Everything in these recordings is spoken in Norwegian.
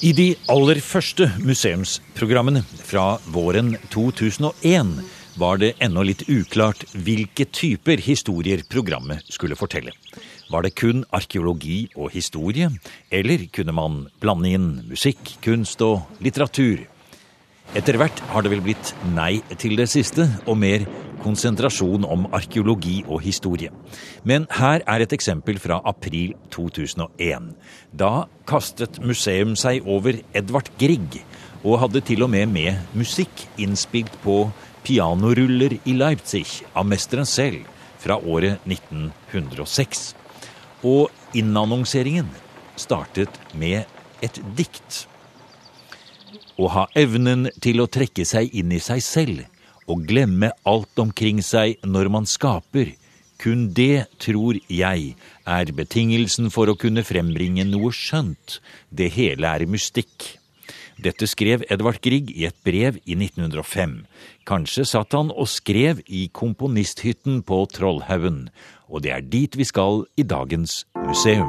I de aller første museumsprogrammene fra våren 2001 var det ennå litt uklart hvilke typer historier programmet skulle fortelle. Var det kun arkeologi og historie, eller kunne man blande inn musikk, kunst og litteratur? Etter hvert har det vel blitt nei til det siste, og mer konsentrasjon om arkeologi og historie. Men her er et eksempel fra april 2001. Da kastet museum seg over Edvard Grieg, og hadde til og med med musikk innspilt på pianoruller i Leipzig av mesteren selv fra året 1906. Og innannonseringen startet med et dikt. Å ha evnen til å trekke seg inn i seg selv og glemme alt omkring seg når man skaper, kun det, tror jeg, er betingelsen for å kunne frembringe noe skjønt. Det hele er mystikk. Dette skrev Edvard Grieg i et brev i 1905. Kanskje satt han og skrev i komponisthytten på Trollhaugen, og det er dit vi skal i dagens museum.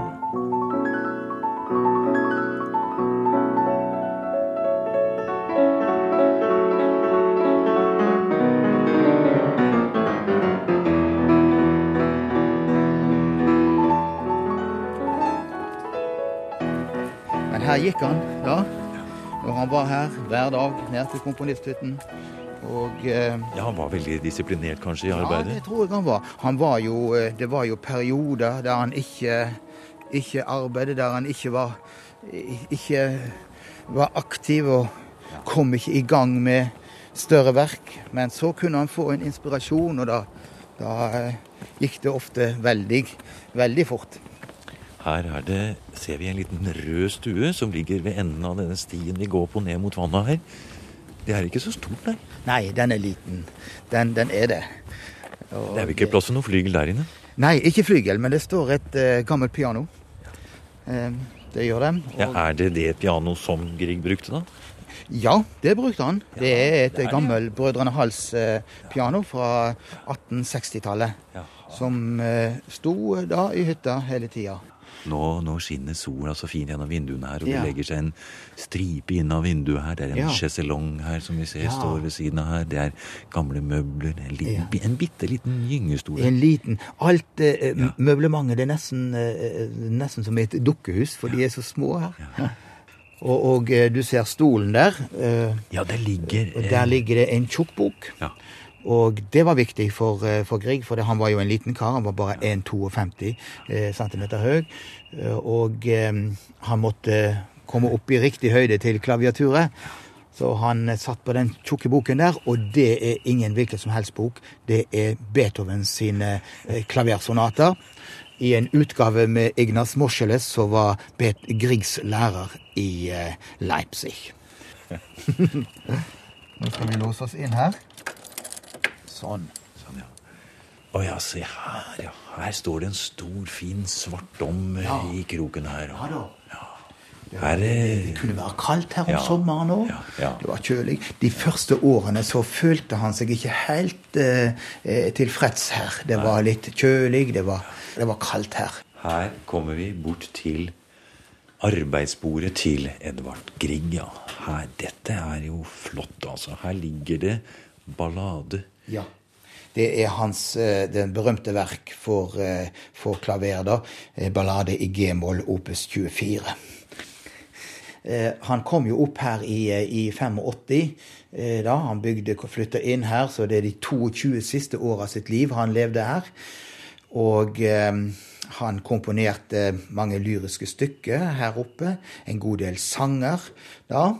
Men gikk han da, når han var her hver dag ned til komponisthytten. Og eh, Ja, Han var veldig disiplinert kanskje i arbeidet? ja, det tror jeg han var. Han var jo, eh, det var jo perioder der han ikke, ikke arbeidet, der han ikke var, ikke var aktiv og kom ikke i gang med større verk. Men så kunne han få en inspirasjon, og da, da eh, gikk det ofte veldig, veldig fort. Her er det, ser vi en liten rød stue som ligger ved enden av denne stien vi går på ned mot vannet her. Det er ikke så stort, nei. Nei, den er liten. Den, den er det. Og Det er vel ikke plass til noe flygel der inne? Nei, ikke flygel, men det står et uh, gammelt piano. Uh, det gjør det. Ja, Er det det piano som Grieg brukte, da? ja, det brukte han. Det er et det er det, gammelt Brødrene Hals-piano fra 1860-tallet. Ja. Som eh, sto da i hytta hele tida. Nå, nå skinner sola så fint gjennom vinduene her, og Ja. det legger seg en stripe inn av vinduet her. Det er en Ja. sjeselong her som vi ser Ja. står ved siden av her. Det er gamle møbler. En, liten, en bitte liten gyngestol. En liten Alt eh, Ja. møblementet det er nesten, eh, nesten som et dukkehus, for de er så små her. Og, og eh, du ser stolen der. eh, Ja, det ligger eh, der ligger det en tjukkbok. Ja. Og det var viktig for, eh, for Grieg, for det, han var jo en liten kar. Han var bare 1,52 eh, cm høy. Eh, Og han måtte komme opp i riktig høyde til klaviaturet. Så han satt på den tjukke boken der, og det er ingen hvilken som helst bok. Det er Beethovens sine klaversonater. I en utgave med Ignaz Moscheles, som var Bet Griegs lærer i Leipzig. Nå skal vi låse oss inn her. Sånn. Sånn, ja. Å ja, se her, ja. Her står det en stor, fin svartdom eh, Ja. i kroken her. Ja da. Her Det kunne være kaldt her om Ja. sommeren òg. Ja, ja. Det var kjølig. De første årene så følte han seg ikke helt eh, eh, tilfreds her. Det var litt kjølig, det var, det var kaldt her. Her kommer vi bort til arbeidsbordet til Edvard Grieg. Ja. Her, dette er jo flott, altså. Her ligger det ballade. Ja. Det er hans eh, den berømte verk for, eh, for klaver, da. eh, Ballade i G-moll, opus 24. Eh, Han kom jo opp her i, i 85. eh, Da han bygde, og flytta inn her, så det er de 22 siste åra sitt liv han levde her. Og han komponerte mange lyriske stykker her oppe. En god del sanger da.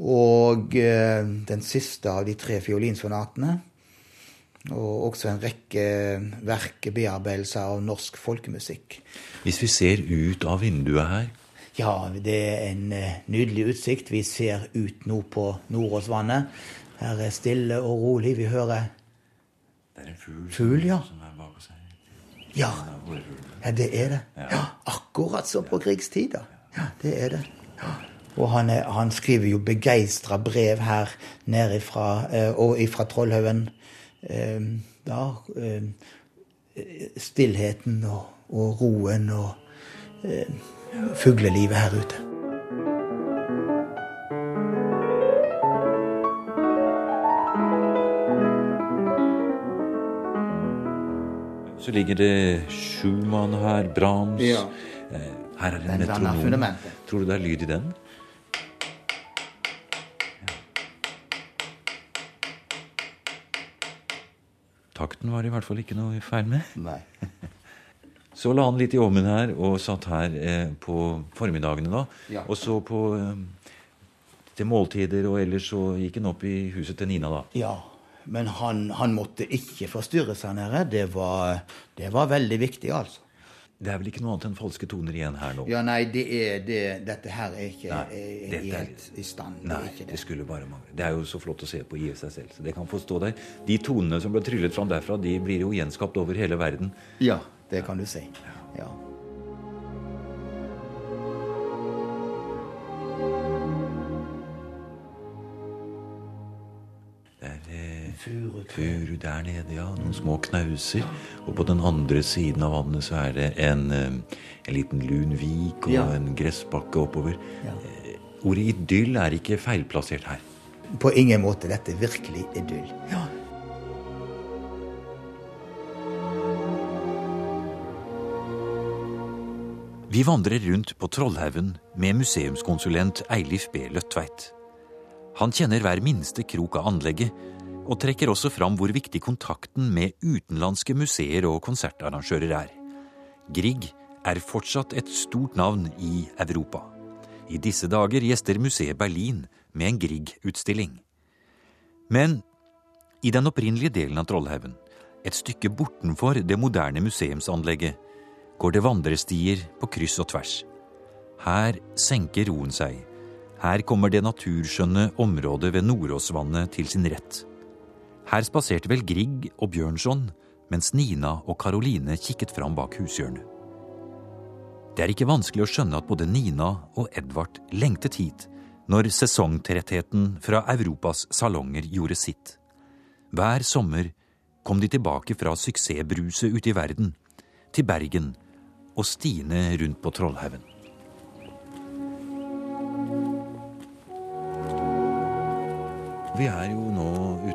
Og eh, den siste av de tre fiolinsonatene. Og også en rekke verk, bearbeidelser av norsk folkemusikk. Hvis vi ser ut av vinduet her Ja, det er en eh, nydelig utsikt. Vi ser ut nå på Nordåsvannet. Her er stille og rolig. Vi hører Det er en fugl, Fugl, ja. som er bak oss her. Ja, ja det er det. Ja, Akkurat som på krigstida. Ja, det er det. Ja. Og han, er, han skriver jo begeistra brev her nede fra, eh, og ifra Trollhaugen. Eh, ja, eh, stillheten og, og, roen og fuglelivet her ute. Så ligger det Schumann her, Brahms. Ja. Her er en metronom. Tror du det er lyd i den? Takten var det i hvert fall ikke noe feil med. Nei. Så la han litt i ovnen her og satt her eh, på formiddagene, da. Ja. Og så på eh, til måltider, og ellers så gikk han opp i huset til Nina da. Ja, men han, han måtte ikke forstyrres her nede. Det var, det var veldig viktig, altså. Det er vel ikke noe annet enn falske toner igjen her nå? Ja, nei, det er, det, dette her er ikke Nei, er, er helt i stand. Det Nei, det det. skulle bare mangle. Det er jo så flott å se på i seg selv. så det kan få stå der. De tonene som ble tryllet fram derfra, de blir jo gjenskapt over hele verden. Ja, det kan du si. Ja. Furu. der nede, ja. Noen små knauser. Og på den andre siden av vannet så er det en, eh, en liten lun vik og Ja. en gressbakke oppover. Ja. Eh, Ordet idyll er ikke feilplassert her. På ingen måte. Dette er virkelig idyll. Ja. Vi vandrer rundt på Trollhaugen med museumskonsulent Eilif B. Løttveit. Han kjenner hver minste krok av anlegget, og trekker også fram hvor viktig kontakten med utenlandske museer og konsertarrangører er. Grieg er fortsatt et stort navn i Europa. I disse dager gjester museet Berlin med en Grieg-utstilling. Men i den opprinnelige delen av Trollhaugen, et stykke bortenfor det moderne museumsanlegget, går det vandrestier på kryss og tvers. Her senker roen seg. Her kommer det naturskjønne området ved Nordåsvannet til sin rett. Her spaserte vel Grieg og Bjørnson, mens Nina og Karoline kikket fram bak hushjørnet. Det er ikke vanskelig å skjønne at både Nina og Edvard lengtet hit når sesongtrettheten fra Europas salonger gjorde sitt. Hver sommer kom de tilbake fra suksessbruset ute i verden, til Bergen og stiene rundt på Trollhaugen. Vi er jo nå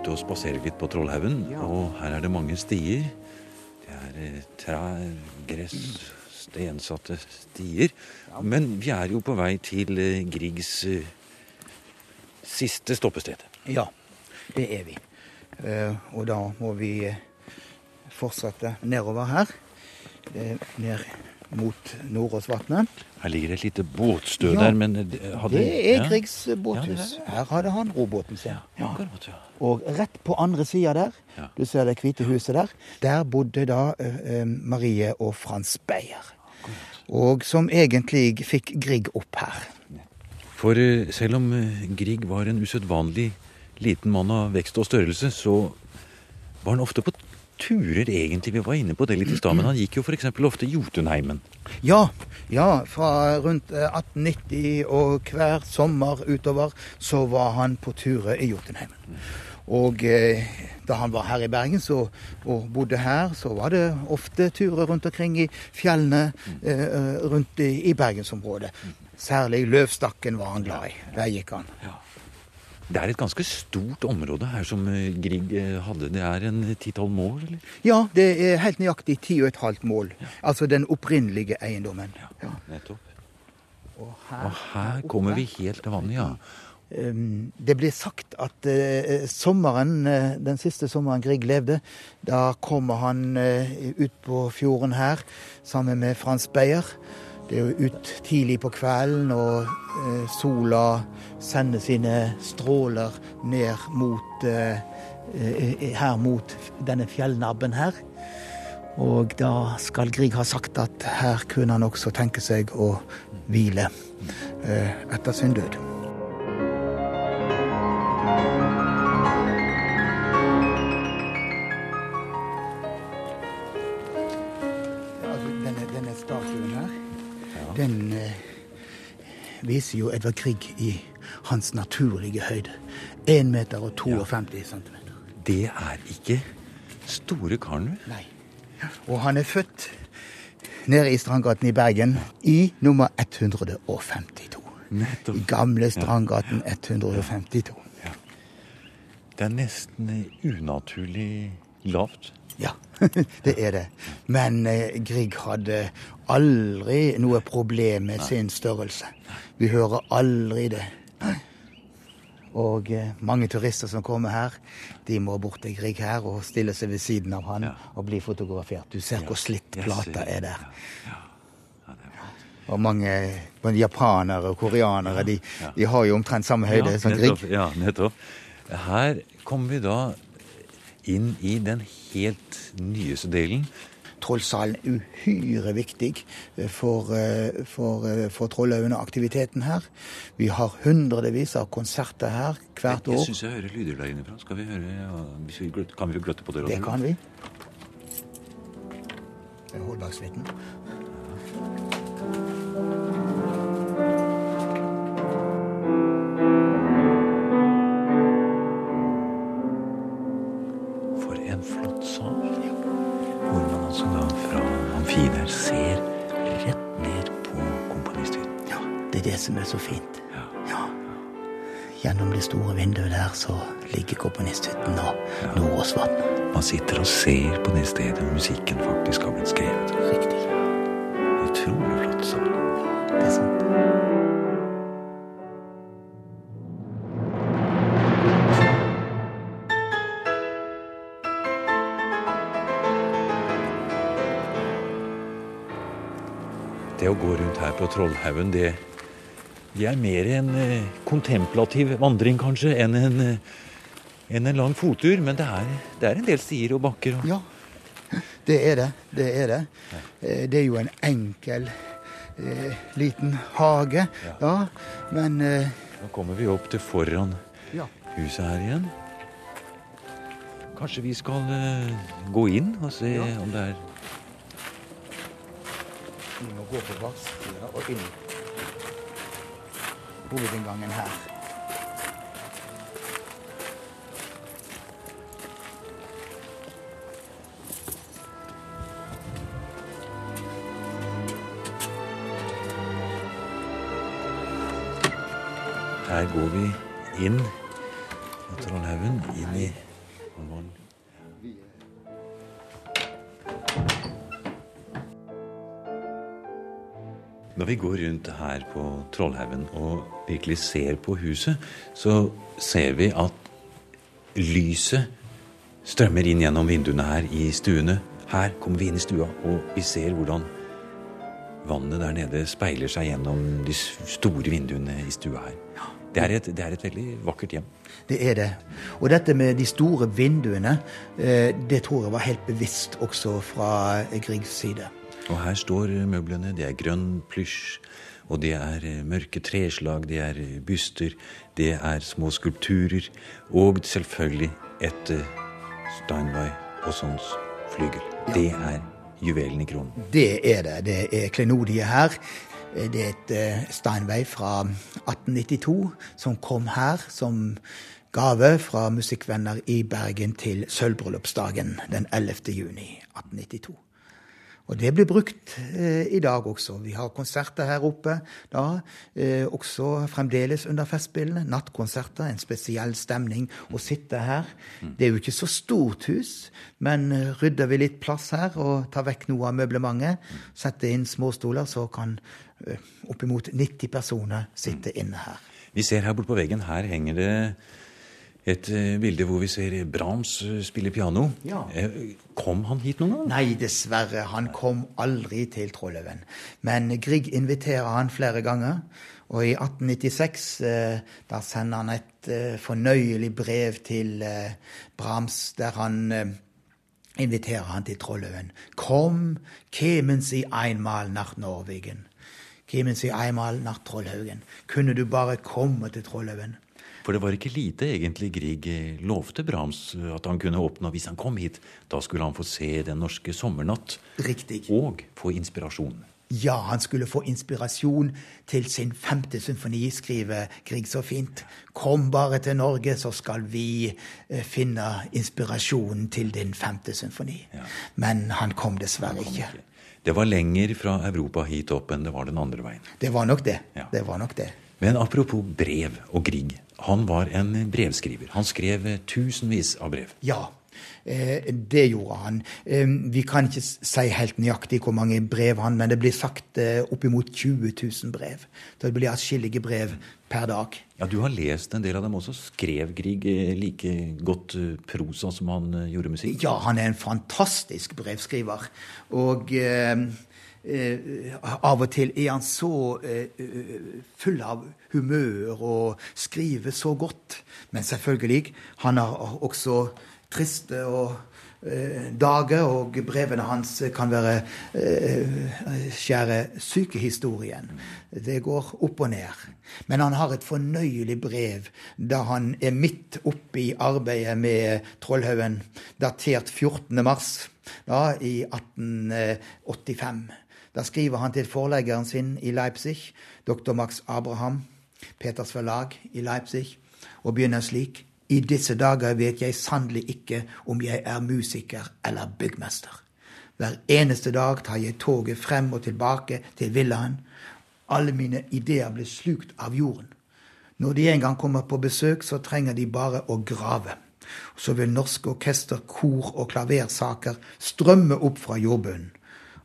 ute og spaserer litt på Trollhaugen, og her er det mange stier. Det er eh, trær, gress, stensatte stier. Men vi er jo på vei til eh, Griegs eh, siste stoppested. ja, det er vi. Og da må vi fortsette nedover her. ned mot Nordåsvatnet. Her ligger det et lite båtstø Ja, der, men eh, det hadde Det er ja. Griegs båthus. er. Her hadde han robåten sin. Ja. Og rett på andre sida der, du ser det hvite huset der, der bodde da eh, eh, Marie og Frans Beyer. Og som egentlig fikk Grieg opp her. For eh, selv om Grieg var en usedvanlig liten mann av vekst og størrelse, så var han ofte på turer, egentlig. Vi var inne på det litt i stad, men han gikk jo f.eks. ofte Jotunheimen. Ja, ja, fra rundt eh, 1890 og hver sommer utover så var han på turer i Jotunheimen. Og eh, da han var her i Bergen så, og bodde her, så var det ofte turer rundt omkring i fjellene eh, eh, rundt i, i bergensområdet. Særlig Løvstakken var han glad i. Der gikk han. Det er et ganske stort område her som eh, Grieg eh, hadde. Det er en ti-tolv mål, eller? Ja, det er helt nøyaktig ti og et halvt mål. Altså den opprinnelige eiendommen. Ja. Nettopp. Og her, Og her kommer vi helt til vannet, ja. Det blir sagt at eh, sommeren, den siste sommeren Grieg levde, da kommer han ut på fjorden her sammen med Frans Beyer. Det er jo ut tidlig på kvelden, og eh, sola sender sine stråler ned mot eh, eh, her mot denne fjellnabben her. Og da skal Grieg ha sagt at her kunne han også tenke seg å hvile etter sin død. Den eh, viser jo Edvard Grieg i hans naturlige høyde. 1 meter og 52 centimeter. Det er ikke store karen, vel? Nei. Og han er født nede i Strandgaten i Bergen i nummer 152. Nettopp. I gamle Strandgaten 152. Det er nesten unaturlig lavt. Ja. det er det. Men eh, Grieg hadde aldri noe problem med sin størrelse. Vi hører aldri det. Og eh, mange turister som kommer her, de må bort til Grieg her og stille seg ved siden av han og bli fotografert. Du ser hvor slitt plata er der. Og mange både japanere og koreanere, de, de har jo omtrent samme høyde som Grieg. nettopp, ja, nettopp. Her kommer vi da inn i den helt nyeste delen. Trollsalen er uhyre viktig eh, for, eh, for, eh, for Trollhaugen og aktiviteten her. Vi har hundrevis av konserter her hvert år. Jeg jeg syns jeg hører lyder der innenfra. Skal vi høre, ja, hvis vi gløtt- kan vi gløtte på det? Det kan vi. Det er Holdbaksvitten. For som er så fint. Ja. Ja. Gjennom det store vinduet der så ligger komponisthytten og Nordåsvatn. Man sitter og ser på det stedet musikken faktisk har blitt skrevet. Riktig. Utrolig flott sånn. Det er sant. Det å gå rundt her på Trollhaugen, det, det er mer en eh, kontemplativ vandring, kanskje, enn en, eh, enn en lang fottur. Men det er, det er en del stier og bakker. Og... Ja, det er det. Det er det. Ja. Det er jo en enkel eh, liten hage, ja. Men eh, Nå kommer vi opp til foran ja. huset her igjen. Kanskje vi skal eh, gå inn og se om det er Vi må gå på varselsida og inn hovedinngangen her. Her går vi inn på Trollhaugen, inn i Når vi går rundt her på Trollhaugen og virkelig ser på huset, så ser vi at lyset strømmer inn gjennom vinduene her i stuene. Her kommer vi inn i stua, og vi ser hvordan vannet der nede speiler seg gjennom de store vinduene i stua her. Det er et, det er et veldig vakkert hjem. Det er det. Og dette med de store vinduene, eh, det tror jeg var helt bevisst også fra Griegs side. Og her står møblene. Det er grønn plysj, og det er eh, mørke treslag, det er eh, byster, det er små skulpturer, og selvfølgelig et eh, Steinway og sånns flygel. Det er juvelen i kronen. Det er det. Det er klenodiet her. Det er et Steinway fra 1892 som kom her som gave fra musikkvenner i Bergen til sølvbryllupsdagen den 11. juni 1892. Og det blir brukt eh, i dag også. Vi har konserter her oppe da, eh, også fremdeles under Festspillene. Nattkonserter, en spesiell stemning å sitte her. Det er jo ikke så stort hus, men eh, rydder vi litt plass her og tar vekk noe av møblementet, setter inn småstoler, så kan eh, oppimot 90 personer sitte inne her. Vi ser her borte på veggen, her henger det et eh, bilde hvor vi ser Brahms eh, spille piano. Ja. Eh, Kom han hit noen gang? Nei, dessverre. Han kom aldri til Trollhaugen. Men Grieg inviterer han flere ganger. Og i 1896 eh, da sender han et eh, fornøyelig brev til eh, Brahms, der han eh, inviterer han til Trollhaugen. Kom, kämen Sie einmal nach Norwegen. Kämen Sie einmal nach Trollhaugen. Kunne du bare komme til Trollhaugen? For det var ikke lite egentlig Grieg eh, lovte Brahms eh, at han kunne oppnå hvis han kom hit. Da skulle han få se Den norske sommernatt Riktig. og få inspirasjon. Ja, han skulle få inspirasjon til sin femte symfoni, skriver Grieg så fint. Kom bare til Norge, så skal vi eh, finne inspirasjonen til din femte symfoni. Men han kom dessverre ikke. Det var lenger fra Europa hit opp enn det var den andre veien. Det var nok det. Ja. Det var nok det. Men apropos brev og Grieg. Han var en brevskriver. Han skrev eh, tusenvis av brev. Ja. Eh, det gjorde han. Eh, vi kan ikke si helt nøyaktig hvor mange brev han, men det blir sagt oppimot 20 000 brev. Så det blir atskillige brev per dag. Ja, Du har lest en del av dem også. Skrev Grieg like godt prosa som han gjorde musikk? Ja, han er en fantastisk brevskriver. Og eh, av og til er han så eh, full av humør og skriver så godt. Men selvfølgelig, han har også triste og eh, dager, og brevene hans kan være eh, skjære sykehistorien. Det går opp og ned. Men han har et fornøyelig brev da han er midt oppe i arbeidet med Trollhaugen, datert 14. mars i 1885. Da skriver han til forleggeren sin i Leipzig, dr. Max Abraham, Peters forlag i Leipzig, og begynner slik. I disse dager vet jeg sannelig ikke om jeg er musiker eller byggmester. Hver eneste dag tar jeg toget frem og tilbake til villaen. Alle mine ideer blir slukt av jorden. Når de en gang kommer på besøk, så trenger de bare å grave. Så vil norske orkester, kor og klaversaker strømme opp fra jordbunnen.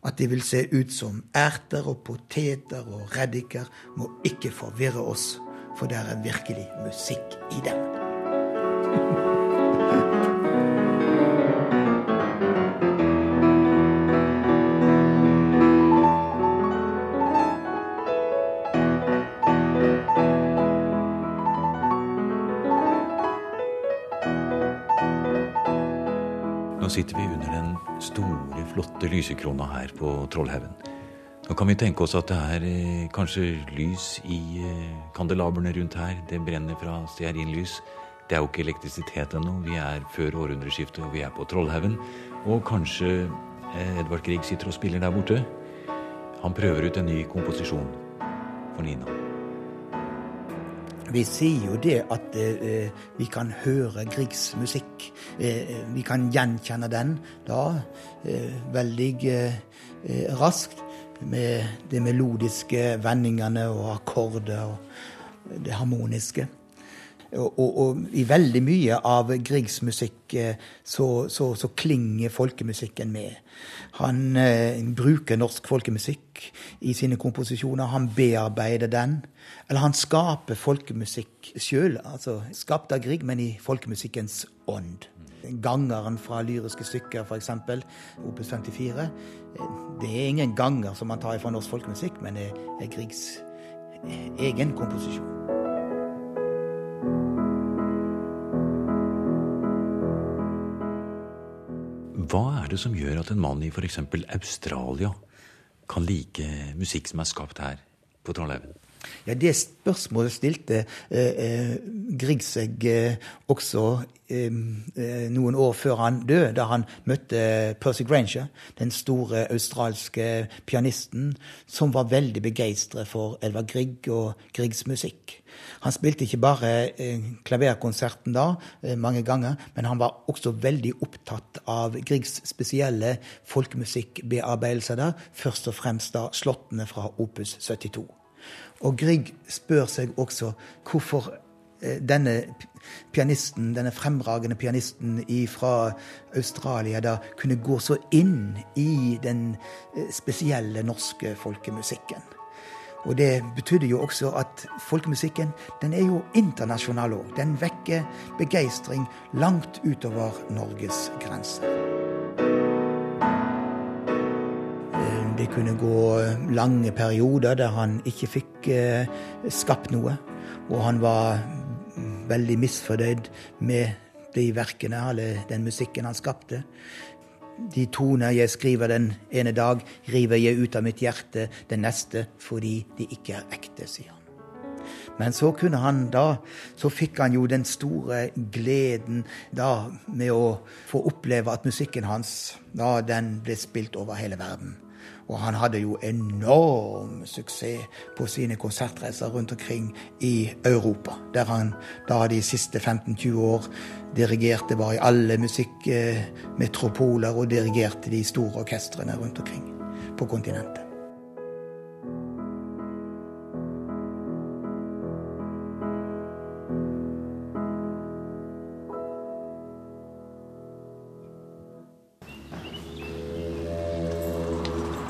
At de vil se ut som erter og poteter og reddiker, må ikke forvirre oss, for det er virkelig musikk i dem. Nå sitter vi under flotte lysekrona her på Trollhaugen. Nå kan vi tenke oss at det er eh, kanskje lys i eh, kandelabrene rundt her. Det brenner fra stearinlys. Det er jo ikke elektrisitet ennå. Vi er før århundreskiftet, og vi er på Trollhaugen. Og kanskje eh, Edvard Grieg sitter og spiller der borte. Han prøver ut en ny komposisjon for Nina. Vi sier jo det at eh, vi kan høre Griegs musikk. Eh, vi kan gjenkjenne den da eh, veldig eh, raskt. Med de melodiske vendingene og akkorder og det harmoniske. Og, og, i veldig mye av Griegs musikk eh, så, så, så, klinger folkemusikken med. Han eh, bruker norsk folkemusikk i sine komposisjoner. Han bearbeider den. Eller han skaper folkemusikk sjøl. Altså skapt av Grieg, men i folkemusikkens ånd. Gangeren fra lyriske stykker, f.eks. Opus 54. Eh, det er ingen ganger som man tar fra norsk folkemusikk, men det er Griegs eh, egen komposisjon. Hva er det som gjør at en mann i f.eks. Australia kan like musikk som er skapt her på Trollhaugen? Ja, Det spørsmålet stilte eh, eh, Grieg seg eh, også eh, eh, noen år før han døde, da han møtte Percy Granger, den store australske pianisten, som var veldig begeistret for Elva Grieg og Griegs musikk. Han spilte ikke bare eh, klaverkonserten da, mange ganger, men han var også veldig opptatt av Griegs spesielle folkemusikkbearbeidelser der, først og fremst da slottene fra Opus 72. Og Grieg spør seg også hvorfor eh, denne pianisten, denne fremragende pianisten fra Australia da kunne gå så inn i den eh, spesielle norske folkemusikken. Og det betydde jo også at folkemusikken den er jo internasjonal òg. Den vekker begeistring langt utover Norges grenser. Det kunne gå lange perioder der han ikke fikk eh, skapt noe. Og han var veldig misfornøyd med de verkene, eller den musikken han skapte. De toner jeg skriver den ene dag, river jeg ut av mitt hjerte den neste fordi de ikke er ekte, sier han. Men så kunne han da, så fikk han jo den store gleden da med å få oppleve at musikken hans da den ble spilt over hele verden. Og han hadde jo enorm suksess på sine konsertreiser rundt omkring i Europa, der han da de siste 15-20 år dirigerte, var i alle musikkmetropoler og dirigerte de store orkestrene rundt omkring på kontinentet.